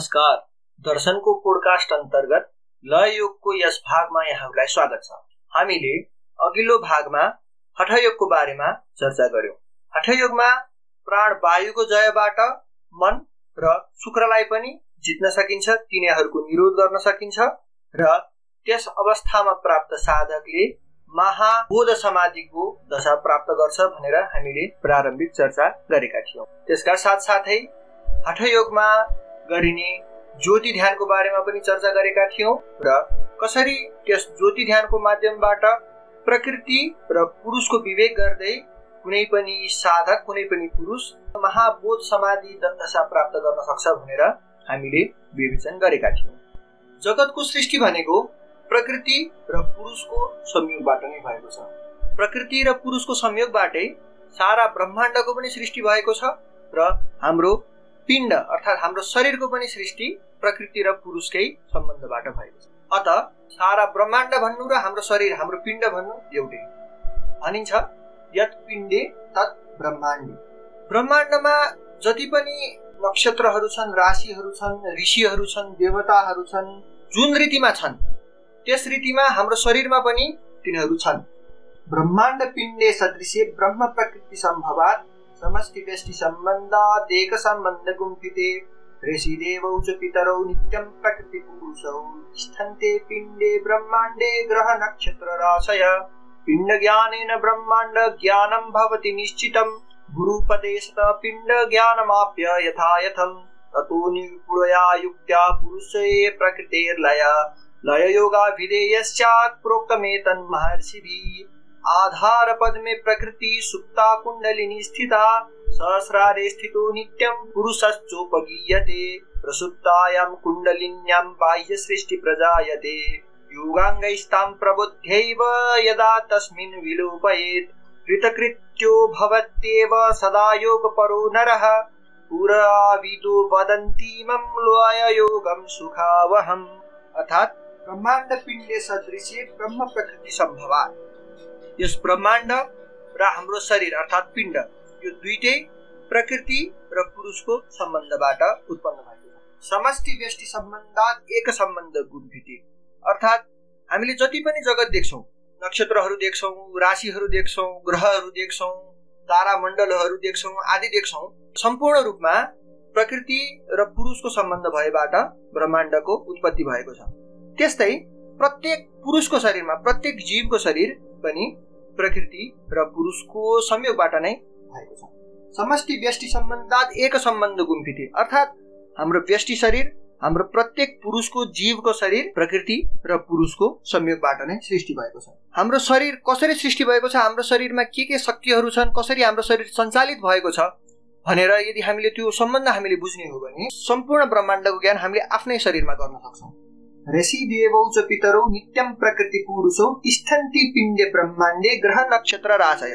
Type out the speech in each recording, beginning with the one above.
नमस्कार। दर्शनको पोडकास्ट अन्तर्गत लय योगको यस भागमा यहाँहरूलाई स्वागत छ। हामीले अघिल्लो भागमा हठयोगको बारेमा चर्चा गर्यौँ। हठयोगमा प्राण वायुको जयबाट मन र शुक्रलाई पनि जित्न सकिन्छ तिनीहरूको निरोध गर्न सकिन्छ र त्यस अवस्थामा प्राप्त साधकले महाबोध समाधिको दशा प्राप्त गर्छ भनेर हामीले प्रारम्भिक चर्चा गरेका थियौँ। त्यसका साथसाथै हठयोगमा गरिने ज्योति ध्यानको बारेमा पनि चर्चा गरेका थियौँ र कसरी त्यस ज्योति ध्यानको माध्यमबाट प्रकृति र पुरुषको विवेक गर्दै कुनै पनि साधक कुनै पनि पुरुष महाबोध समाधि दशा प्राप्त गर्न सक्छ भनेर हामीले विवेचन गरेका थियौँ। जगतको सृष्टि भनेको प्रकृति र पुरुषको संयोगबाट नै भएको छ। प्रकृति र पुरुषको संयोगबाटै सारा ब्रह्माण्डको पनि सृष्टि भएको छ र हाम्रो पिण्ड अर्थात् हाम्रो शरीरको पनि सृष्टि प्रकृति र पुरुषकै सम्बन्धबाट भएको छ। अत सारा ब्रह्माण्ड भन्नु र हाम्रो शरीर हाम्रो पिण्ड भन्नु एउटै भनिन्छ यत पिण्डे तत् ब्रह्माण्ड। ब्रह्माण्डमा जति पनि नक्षत्रहरू छन् राशिहरू छन् ऋषिहरू छन् देवताहरू छन् जुन रीतिमा छन् त्यस रीतिमा हाम्रो शरीरमा पनि तिनीहरू छन्। ब्रह्माण्ड पिण्डे सदृश्य ब्रह्म प्रकृति सम्भवात समष्टि व्यष्टि सम्बन्धात् एक सम्बन्ध गुम्फिते ऋषिदेवौ च पितरौ नित्यं प्रकृतिपुरुषौ। तिष्ठन्ते पिण्डे ब्रह्माण्डे ग्रह नक्षत्र राशय पिण्डज्ञानेन ब्रह्माण्ड ज्ञानं भवति निश्चितं गुरुपदेशत पिण्डज्ञानमाप्य यथा यथं ततो निपुणया युक्त्या पुरुषे प्रकृतेर्लय। लययोगाभिधेयश्चात् प्रोक्तमेतन्महर्षिभिः। आधार पद में प्रकृति सुप्ता कुंडलिनी स्थिता, सहस्रारे स्थितो नित्यं पुरुषश्चोपगीयते, प्रसुप्तायां कुण्डलिन्यां बाह्यसृष्टि प्रजायते योगाङ्गैस्तां प्रबुद्ध्यैव यदा तस्मिन् विलोपयेत् कृतकृत्यो भवत्येव सदा योगपरो नरः। पुराविदो वदन्तीमं लोययोगं सुखावहम्। अर्थात् ब्रह्माण्डपिण्डे सदृशे ब्रह्म प्रकृति सम्भवात् यस ब्रह्माण्ड र हाम्रो शरीर अर्थात् पिण्ड यो दुइटै प्रकृति र पुरुषको सम्बन्धबाट उत्पन्न भएको छ। समष्टि व्यष्टि सम्बन्ध एक सम्बन्ध गुणभित्ति अर्थात् हामीले जति पनि जगत देख्छौँ नक्षत्रहरू देख्छौँ राशिहरू देख्छौँ ग्रहहरू देख्छौँ तारामण्डलहरू देख्छौँ आदि देख्छौँ सम्पूर्ण रूपमा प्रकृति र पुरुषको सम्बन्ध भएबाट ब्रह्माण्डको उत्पत्ति भएको छ। त्यस्तै प्रत्येक पुरुषको शरीरमा प्रत्येक जीवको शरीर पनि प्रकृति र पुरुषको संयोगबाट नै भएको छ। समष्टि व्यष्टि सम्बन्धात एक सम्बन्ध गुम्फिते अर्थात् हाम्रो व्यष्टि शरीर हाम्रो प्रत्येक पुरुषको जीवको शरीर प्रकृति र पुरुषको संयोगबाट नै सृष्टि भएको छ। हाम्रो शरीर कसरी सृष्टि भएको छ? हाम्रो शरीरमा के के शक्तिहरू छन्? कसरी हाम्रो शरीर सञ्चालित भएको छ? भनेर यदि हामीले त्यो सम्बन्ध हामीले बुझ्ने हो भने सम्पूर्ण ब्रह्माण्डको ज्ञान हामीले आफ्नै शरीरमा गर्न सक्छौँ। देवौ च पितरौ नित्यं पुरुषौ तिष्ठन्ति पिण्डे ब्रह्माण्डे ग्रह नक्षत्र राशय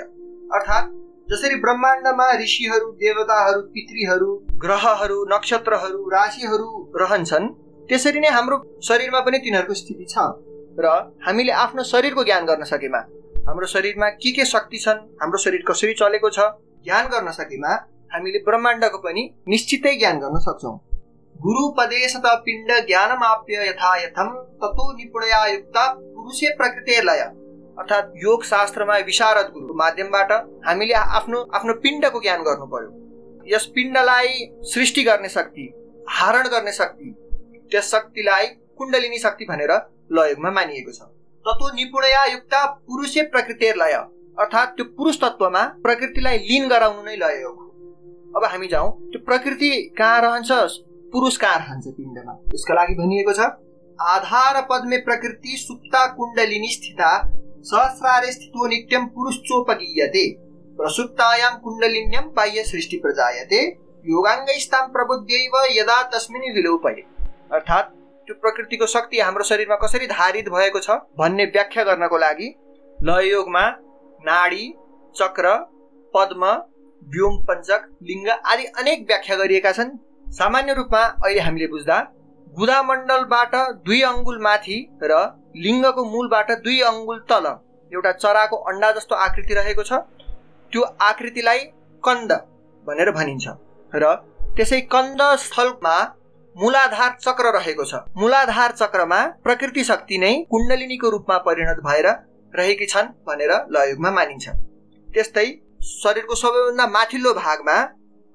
अर्थात् जसरी ब्रह्माण्डमा ऋषिहरू देवताहरू पितृहरू ग्रहहरू नक्षत्रहरू राशिहरू रहन्छन् त्यसरी नै हाम्रो शरीरमा पनि तिनीहरूको स्थिति छ। र हामीले आफ्नो शरीरको ज्ञान गर्न सकेमा हाम्रो शरीरमा के के शक्ति छन् हाम्रो शरीर कसरी चलेको छ ज्ञान गर्न सकेमा हामीले ब्रह्माण्डको पनि निश्चितै ज्ञान गर्न सक्छौँ। गुरुपदेशत पिण्ड ज्ञानमाप्य यथा यथम ततो निपुणया युक्त पुरुषे अर्थात् योग शास्त्रमा विशारद गुरुको माध्यमबाट हामीले आफ्नो आफ्नो पिण्डको ज्ञान गर्नु पर्यो यस पिण्डलाई सृष्टि गर्ने शक्ति हारण गर्ने शक्ति त्यस शक्तिलाई कुण्डलिनी शक्ति भनेर लयोगमा मानिएको छ. ततो निपुणया युक्त पुरुषे प्रकृति लय अर्थात् त्यो पुरुष तत्वमा प्रकृतिलाई लिन गराउनु नै लय योग अब हामी जाउँ त्यो प्रकृति कहाँ रहन्छ पुरुष कहाँ रहन्छ पिण्डमा। यसका लागि भनिएको छ आधार पद्मे प्रकृति सुप्ता कुण्डलिनी स्थिता सहस्रारे स्थितो नित्यम पुरुष चोपगीयते प्रसुप्तायां कुण्डलिन्यम बाह्य सृष्टि प्रजायते योगाङ्गैस्तां प्रबुद्ध्यैव यदा तस्मिन् विलोपये। अर्थात् त्यो प्रकृतिको शक्ति हाम्रो शरीरमा कसरी धारित भएको छ भन्ने व्याख्या गर्नको लागि लययोगमा नाडी चक्र पद्म व्योम पञ्चक लिङ्ग आदि अनेक व्याख्या गरिएका छन्। सामान्य रूपमा अहिले हामीले बुझ्दा गुदामण्डलबाट दुई अङ्गुल माथि र लिङ्गको मूलबाट दुई अङ्गुल तल एउटा चराको अन्डा जस्तो आकृति रहेको छ। त्यो आकृतिलाई कन्द भनेर भनिन्छ र त्यसै कन्द स्थलमा मूलाधार चक्र रहेको छ। मूलाधार चक्रमा प्रकृति शक्ति नै कुण्डलिनीको रूपमा परिणत भएर रहेकी छन् भनेर लयुगमा मानिन्छ। त्यस्तै शरीरको सबैभन्दा माथिल्लो भागमा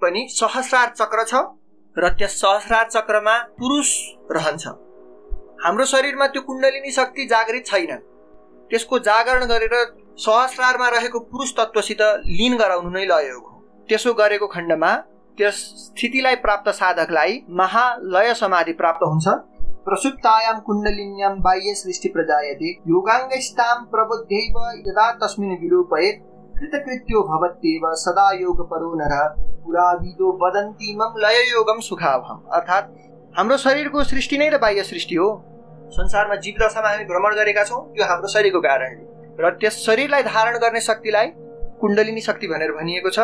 पनि सहस्रार चक्र छ। र त्यस सहस्रार चक्रमा पुरुष रहन्छ। हाम्रो शरीरमा त्यो कुण्डलिनी शक्ति जागृत छैन। त्यसको जागरण गरेर सहस्रारमा रहेको पुरुष तत्त्वसित लिन गराउनु नै लयोग हो। त्यसो गरेको खण्डमा त्यस स्थितिलाई प्राप्त साधकलाई महालय समाधि प्राप्त हुन्छ। प्रसुप्तायां कुण्डलिन्यां बाह्य सृष्टि प्रजायते योगाङ्गस्तां प्रबुद्धैव यदा तस्मिन् विलोपयेत्। कृतकृत्यो भवत्येव सदा योगपरो नर पुराविदो वदन्ति मम लययोगम सुखावहम। अर्थात् हाम्रो शरीरको सृष्टि नै त बाह्य सृष्टि हो। संसारमा जीव दशामा हामी भ्रमण गरेका छौँ त्यो हाम्रो शरीरको कारणले र त्यस शरीरलाई धारण गर्ने शक्तिलाई कुण्डलिनी शक्ति भनेर भनिएको छ।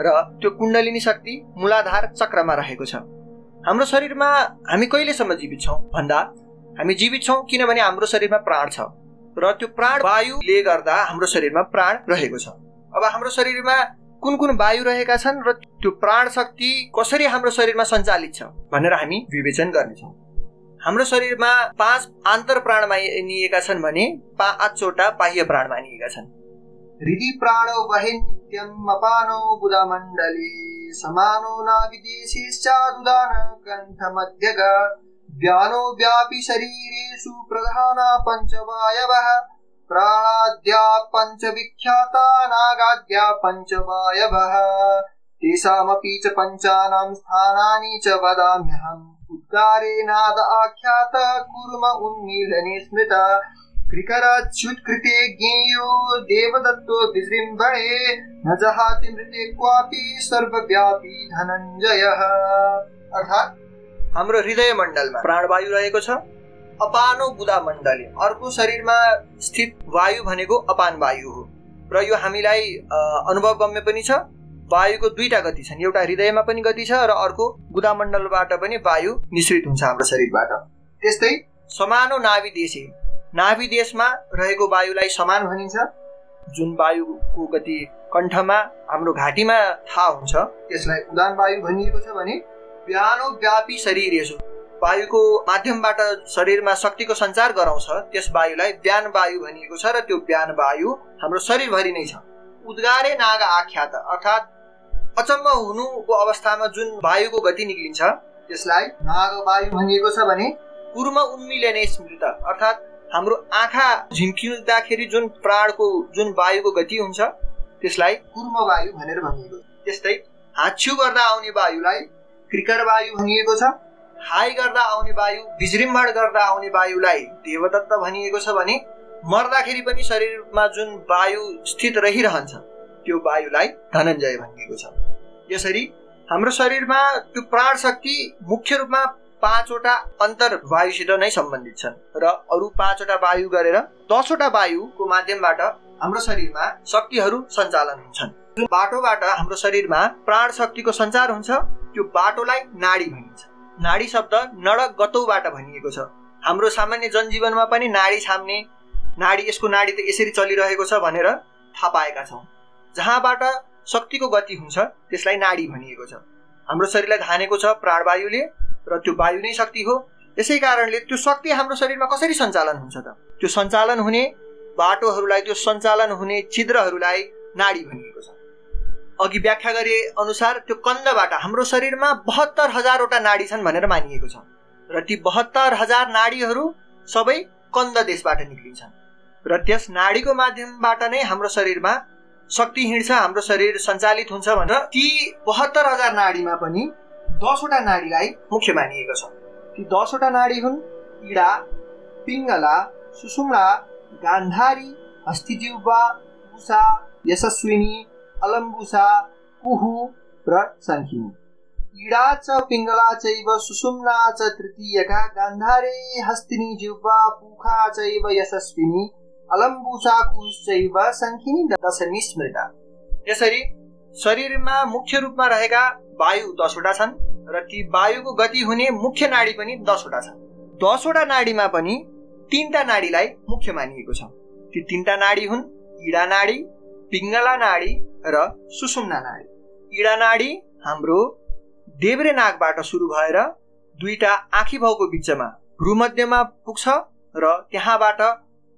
र त्यो कुण्डलिनी शक्ति मूलाधार चक्रमा रहेको छ। हाम्रो शरीरमा हामी कहिलेसम्म जीवित छौँ? भन्दा हामी जीवित छौँ किनभने हाम्रो शरीरमा प्राण छ। र त्यो प्राण वायुले गर्दा हाम्रो शरीरमा प्राण रहेको छ। अब हाम्रो शरीरमा कुन कुन वायु रहेका छन् र त्यो प्राण शक्ति कसरी हाम्रो शरीरमा सञ्चालित छ भनेर हामी विवेचन गर्नेछौँ। हाम्रो शरीरमा पाँच आन्तर प्राण मानिएका छन् भने पाँचवटा बाह्य प्राण मानिएका छन्। प्राणो वहिन्त्यम् अपानो बुधमण्डले समानो व्यानो व्यापि शरीरेषु प्रधाना पञ्चवायवः प्राणाद्या पञ्चविख्याता नागाद्या पञ्चवायवः तेषामपि च पञ्चानां स्थानानि च वदाम्यहम्। उद्गारे नाद आख्यात, कुर्म उन्मीलने स्मृत। कृकराच्युत्कृते ज्ञेयो, देवदत्तो विजृम्भणे। न जहाति मृते क्वापि सर्वव्यापी धनञ्जयः। अर्थात्, हाम्रो हृदय मण्डलमा प्राणवायु रहेको छ। अपानो बुधा मण्डले। अर्को शरीरमा स्थित वायु भनेको अपान वायु हो। र यो हामीलाई अनुभव गम्य पनि छ। वायुको दुईटा गति छन्। एउटा हृदयमा पनि गति छ र अर्को गुदामण्डलबाट पनि वायु निश्रित हुन्छ हाम्रो शरीरबाट। त्यस्तै समानो नाभि देशी। नाभि देशमा रहेको वायुलाई समान भनिन्छ। जुन वायुको गति कण्ठमा हाम्रो घाँटीमा थाहा हुन्छ। त्यसलाई उदान वायु भनिएको छ भने व्यानो व्यापी शरीर यसो। वायुको माध्यमबाट शरीरमा शक्तिको सञ्चार गराउँछ त्यस वायुलाई ब्यान वायु भनिएको छ र त्यो ब्यान वायु हाम्रो शरीरभरि नै छ। उद्गारे नाग आख्यात अर्थात् अचम्म हुनुको अवस्थामा जुन वायुको गति निक्लिन्छ त्यसलाई नाग वायु भनिएको छ भने पूर्व उन्मिलने स्मृत अर्थात् हाम्रो आँखा झिम्किँदाखेरि जुन प्राणको जुन वायुको गति हुन्छ त्यसलाई कुर्म वायु भनेर भनिएको त्यस्तै हाच्छ्यु गर्दा आउने वायुलाई क्रिकर वायु भनिएको छ। हाई गर्दा आउने वायु विजृम्भण गर्दा आउने वायुलाई देवदत्त भनिएको छ भने मर्दाखेरि पनि शरीरमा जुन वायु स्थित रहिरहन्छ त्यो वायुलाई धनञ्जय भनिएको छ। यसरी हाम्रो शरीरमा त्यो प्राण शक्ति मुख्य रूपमा पाँचवटा अन्तर वायुसित नै सम्बन्धित छन् र अरू पाँचवटा वायु गरेर दसवटा वायुको माध्यमबाट हाम्रो शरीरमा शक्तिहरू सञ्चालन हुन्छन्। जुन बाटोबाट हाम्रो शरीरमा प्राण शक्तिको सञ्चार हुन्छ त्यो बाटोलाई नाडी भनिन्छ। नाडी शब्द नड गतौबाट भनिएको छ। हाम्रो सामान्य जनजीवनमा पनि नाडी छाम्ने नाडी यसको नाडी त यसरी चलिरहेको छ भनेर थाहा पाएका छौँ। जहाँबाट शक्तिको गति हुन्छ त्यसलाई नाडी भनिएको छ। हाम्रो शरीरलाई धानेको छ प्राणवायुले र त्यो वायु नै शक्ति हो। यसै कारणले त्यो शक्ति हाम्रो शरीरमा कसरी सञ्चालन हुन्छ त? त्यो सञ्चालन हुने बाटोहरूलाई त्यो सञ्चालन हुने छिद्रहरूलाई नाडी भनिएको छ। अघि व्याख्या गरे अनुसार त्यो कन्दबाट हाम्रो शरीरमा बहत्तर हजारवटा नाडी छन् भनेर मानिएको छ। र ती बहत्तर हजार नाडीहरू सबै कन्द देशबाट निक्लिन्छन्। र त्यस नाडीको माध्यमबाट नै हाम्रो शरीरमा शक्ति हिँड्छ हाम्रो शरीर सञ्चालित हुन्छ भनेर ती बहत्तर हजार नाडीमा पनि दसवटा नाडीलाई मुख्य मानिएको छ। ती दसवटा नाडी हुन् इडा पिङ्गला सुषुम्ना गान्धारी हस्तिजिउबा उषा यशस्विनी अलम्बुसा कुहु र सङ्खिनी इडा च पिङ्गला चैव सुषुम्ना च तृतीयका गान्धारे हस्तिनी जिह्वा पुखा चैव यशस्विनी अलम्बुसा कुश्चैव सङ्खिनी दशमी स्मृता। यसरी शरीरमा मुख्य रूपमा रहेका वायु दसवटा छन् र ती वायुको गति हुने मुख्य नाडी पनि दसवटा छ दसवटा नाडीमा पनि तिनवटा नाडीलाई मुख्य मानिएको छ। ती तिनवटा नाडी हुन् इडा नाडी पिङ्गला नाडी र सुषुम्ना नाडी इडा नाडी हाम्रो देब्रे नागबाट सुरु भएर दुईटा आँखी भाउको बिचमा भ्रूमध्यमा पुग्छ र त्यहाँबाट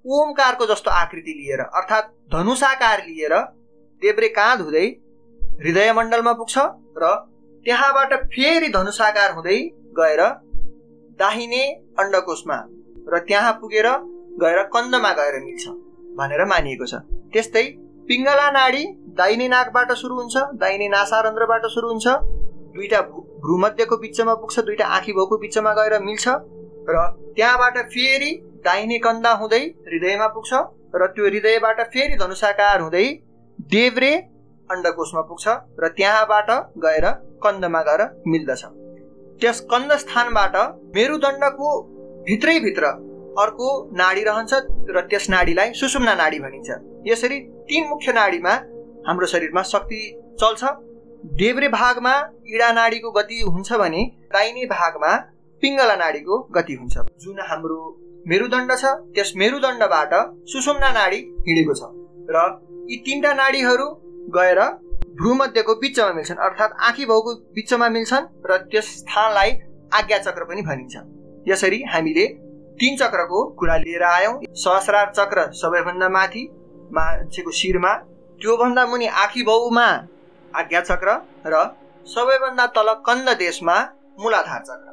ओमकारको जस्तो आकृति लिएर अर्थात् धनुषाकार लिएर देब्रे काँध हुँदै हृदय मण्डलमा पुग्छ र त्यहाँबाट फेरि धनुषाकार हुँदै गएर दाहिने अण्डकोशमा र त्यहाँ पुगेर गएर कन्दमा गएर मिल्छ भनेर मानिएको छ। त्यस्तै पिङ्गला नाडी दाहिने नाकबाट सुरु हुन्छ दाहिने नासारन्ध्रबाट सुरु हुन्छ। दुईटा भ्रूमध्यको बिचमा पुग्छ दुईटा आँखी भाउको बिचमा गएर मिल्छ। र त्यहाँबाट फेरि दाहिने कन्दा हुँदै हृदयमा पुग्छ र त्यो हृदयबाट फेरि धनुषाकार हुँदै देव्रे अण्डकोशमा पुग्छ र त्यहाँबाट गएर कन्दमा गएर मिल्दछ। त्यस कन्द स्थानबाट मेरुदण्डको भित्रैभित्र अर्को नाडी रहन्छ र त्यस नाडीलाई सुषुम्ना नाडी भनिन्छ। यसरी तीन मुख्य नाडीमा हाम्रो शरीरमा शक्ति चल्छ। देब्रे भागमा इडा नाडीको गति हुन्छ भने दाहिने भागमा पिङ्गला नाडीको गति हुन्छ। जुन हाम्रो मेरुदण्ड छ त्यस मेरुदण्डबाट सुषुम्ना नाडी हिँडेको छ र यी तिनवटा नाडीहरू गएर भ्रूमध्यको बिचमा मिल्छन् अर्थात् आँखी भाउको बिचमा मिल्छन् र त्यस स्थानलाई आज्ञा चक्र पनि भनिन्छ। यसरी हामीले तिन चक्रको कुरा लिएर आयौँ। सहस्रार चक्र सबैभन्दा माथि मान्छेको शिरमा। त्योभन्दा मुनि आँखी बाउमा आज्ञा चक्र र सबैभन्दा तल कन्द देशमा मूलाधार चक्र।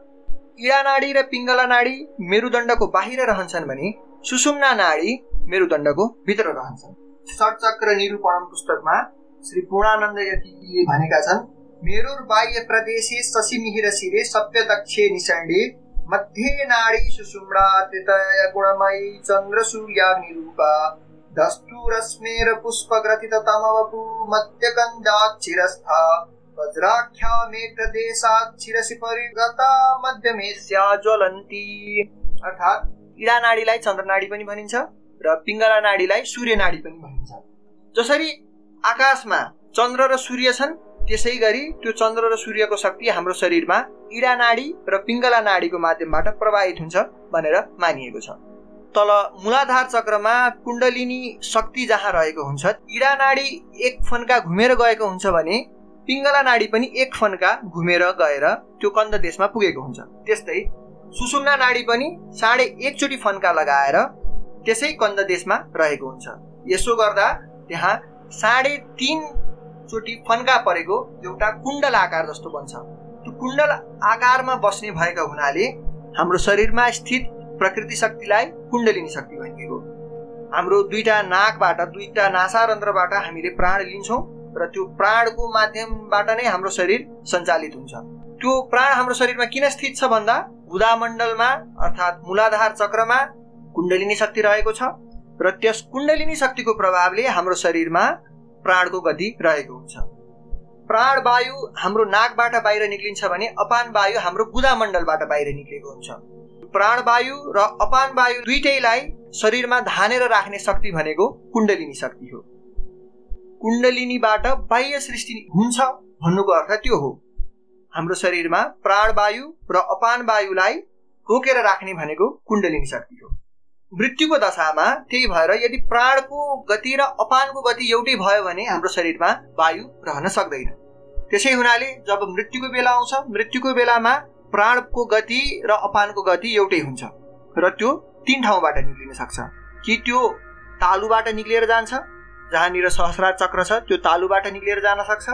इडा नाडी र पिङ्गला नाडी मेरुदण्डको बाहिर रहन्छन् भने सुषुम्ना नाडी मेरुदण्डको भित्र रहन्छन्। षटचक्र निरूपण पुस्तकमा श्री पूर्णानन्द यतिले भनेका छन् मेरुर बाह्य प्रदेशे शशि मिहिर शिरे सभ्य दक्षे निषण्डे मध्ये नाडी सुषुम्ना त्रितय गुणमयी चन्द्र सूर्याग्निरूपा दस्तु रश्मेर पुष्पग्रथित तमवपु मध्यगन्धाच्छिरस्था। वज्राख्या मे प्रदेशात् शिरसि परिगता मध्यमेस्या ज्वलन्ती अर्थात् इडा नाडीलाई चन्द्रनाडी पनि भनिन्छ र पिङ्गला नाडीलाई सूर्य नाडी पनि भनिन्छ। जसरी आकाशमा चन्द्र र सूर्य छन् त्यसै गरी त्यो चन्द्र र सूर्यको शक्ति हाम्रो शरीरमा इडा नाडी र पिङ्गला नाडीको माध्यमबाट प्रभावित हुन्छ भनेर मानिएको छ। तल मूलाधार चक्रमा कुण्डलिनी शक्ति जहाँ रहेको हुन्छ इडा नाडी एक फन्का घुमेर गएको हुन्छ भने पिङ्गला नाडी पनि एक फन्का घुमेर गएर त्यो कन्द देशमा पुगेको हुन्छ। त्यस्तै सुसुम्ना नाडी पनि साढे एकचोटि फन्का लगाएर त्यसै कन्द देशमा रहेको हुन्छ। यसो गर्दा त्यहाँ साढे तिनचोटि फन्का परेको एउटा कुण्डल आकार जस्तो बन्छ। त्यो कुण्डल आकारमा बस्ने भएका हुनाले हाम्रो शरीरमा स्थित प्रकृति शक्तिलाई कुण्डलिनी शक्ति भनिएको हाम्रो दुईवटा नाकबाट दुईवटा नासारन्ध्रबाट हामीले प्राण लिन्छौँ र त्यो प्राणको माध्यमबाट नै हाम्रो शरीर सञ्चालित हुन्छ। त्यो प्राण हाम्रो शरीरमा किन स्थित छ भन्दा बुधामण्डलमा अर्थात् मूलाधार चक्रमा कुण्डलिनी शक्ति रहेको छ र त्यस कुण्डलिनी शक्तिको प्रभावले हाम्रो शरीरमा प्राणको गति रहेको हुन्छ। प्राण वायु हाम्रो नाकबाट बाहिर निक्लिन्छ भने अपान वायु हाम्रो बुधामण्डलबाट बाहिर निक्लेको हुन्छ। प्राणवायु र अपान वायु दुइटैलाई शरीरमा धानेर राख्ने शक्ति भनेको कुण्डलिनी शक्ति हो। कुण्डलिनीबाट बाह्य सृष्टि हुन्छ भन्नुको अर्थ त्यो हो। हाम्रो शरीरमा प्राणवायु र अपान वायुलाई रोकेर राख्ने भनेको कुण्डलिनी शक्ति हो। मृत्युको दशामा त्यही भएर यदि प्राणको गति र अपानको गति एउटै भयो भने हाम्रो शरीरमा वायु रहन सक्दैन। त्यसै हुनाले जब मृत्युको बेला आउँछ मृत्युको बेलामा प्राणको गति र अपानको गति एउटै हुन्छ र त्यो तिन ठाउँबाट निक्लिन सक्छ। कि त्यो तालुबाट निक्लिएर जान्छ जहाँनिर सहस्रा चक्र छ त्यो तालुबाट निक्लिएर जान सक्छ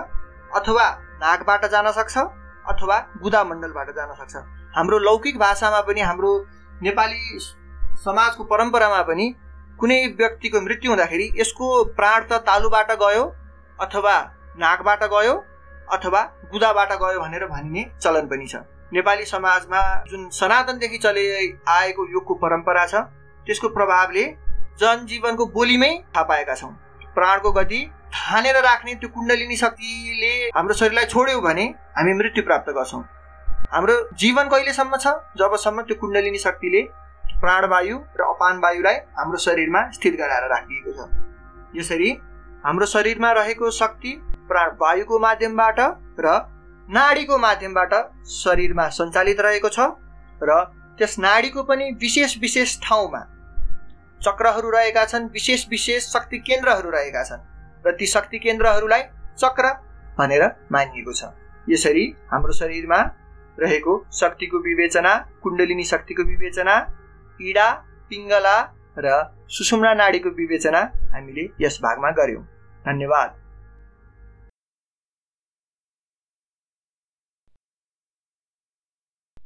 अथवा नाकबाट जान सक्छ अथवा बुधामण्डलबाट जान सक्छ। हाम्रो लौकिक भाषामा पनि हाम्रो नेपाली समाजको परम्परामा पनि कुनै व्यक्तिको मृत्यु हुँदाखेरि यसको प्राण त तालुबाट गयो अथवा नाकबाट गयो अथवा बुधाबाट गयो भनेर भनिने चलन पनि छ। नेपाली समाजमा जुन सनातनदेखि चले आएको योगको परम्परा छ त्यसको प्रभावले जनजीवनको बोलीमै थाहा पाएका छौँ। प्राणको गति थानेर राख्ने त्यो कुण्डलिनी शक्तिले हाम्रो शरीरलाई छोड्यौँ भने हामी मृत्यु प्राप्त गर्छौँ। हाम्रो जीवन कहिलेसम्म छ? जबसम्म त्यो कुण्डलिनी शक्तिले प्राणवायु र अपान वायुलाई हाम्रो शरीरमा स्थित गराएर राखिएको छ। यसरी हाम्रो शरीरमा रहेको शक्ति प्राणवायुको माध्यमबाट र नाडीको माध्यमबाट शरीरमा सञ्चालित रहेको छ र त्यस नाडीको पनि विशेष विशेष ठाउँमा चक्रहरू रहेका छन् विशेष विशेष शक्ति केन्द्रहरू रहेका छन् र ती शक्ति केन्द्रहरूलाई चक्र भनेर मानिएको छ। यसरी हाम्रो शरीरमा रहेको शक्तिको विवेचना कुण्डलिनी शक्तिको विवेचना इडा पिङ्गला र सुषुम्ना नाडीको विवेचना हामीले यस भागमा गऱ्यौँ। धन्यवाद।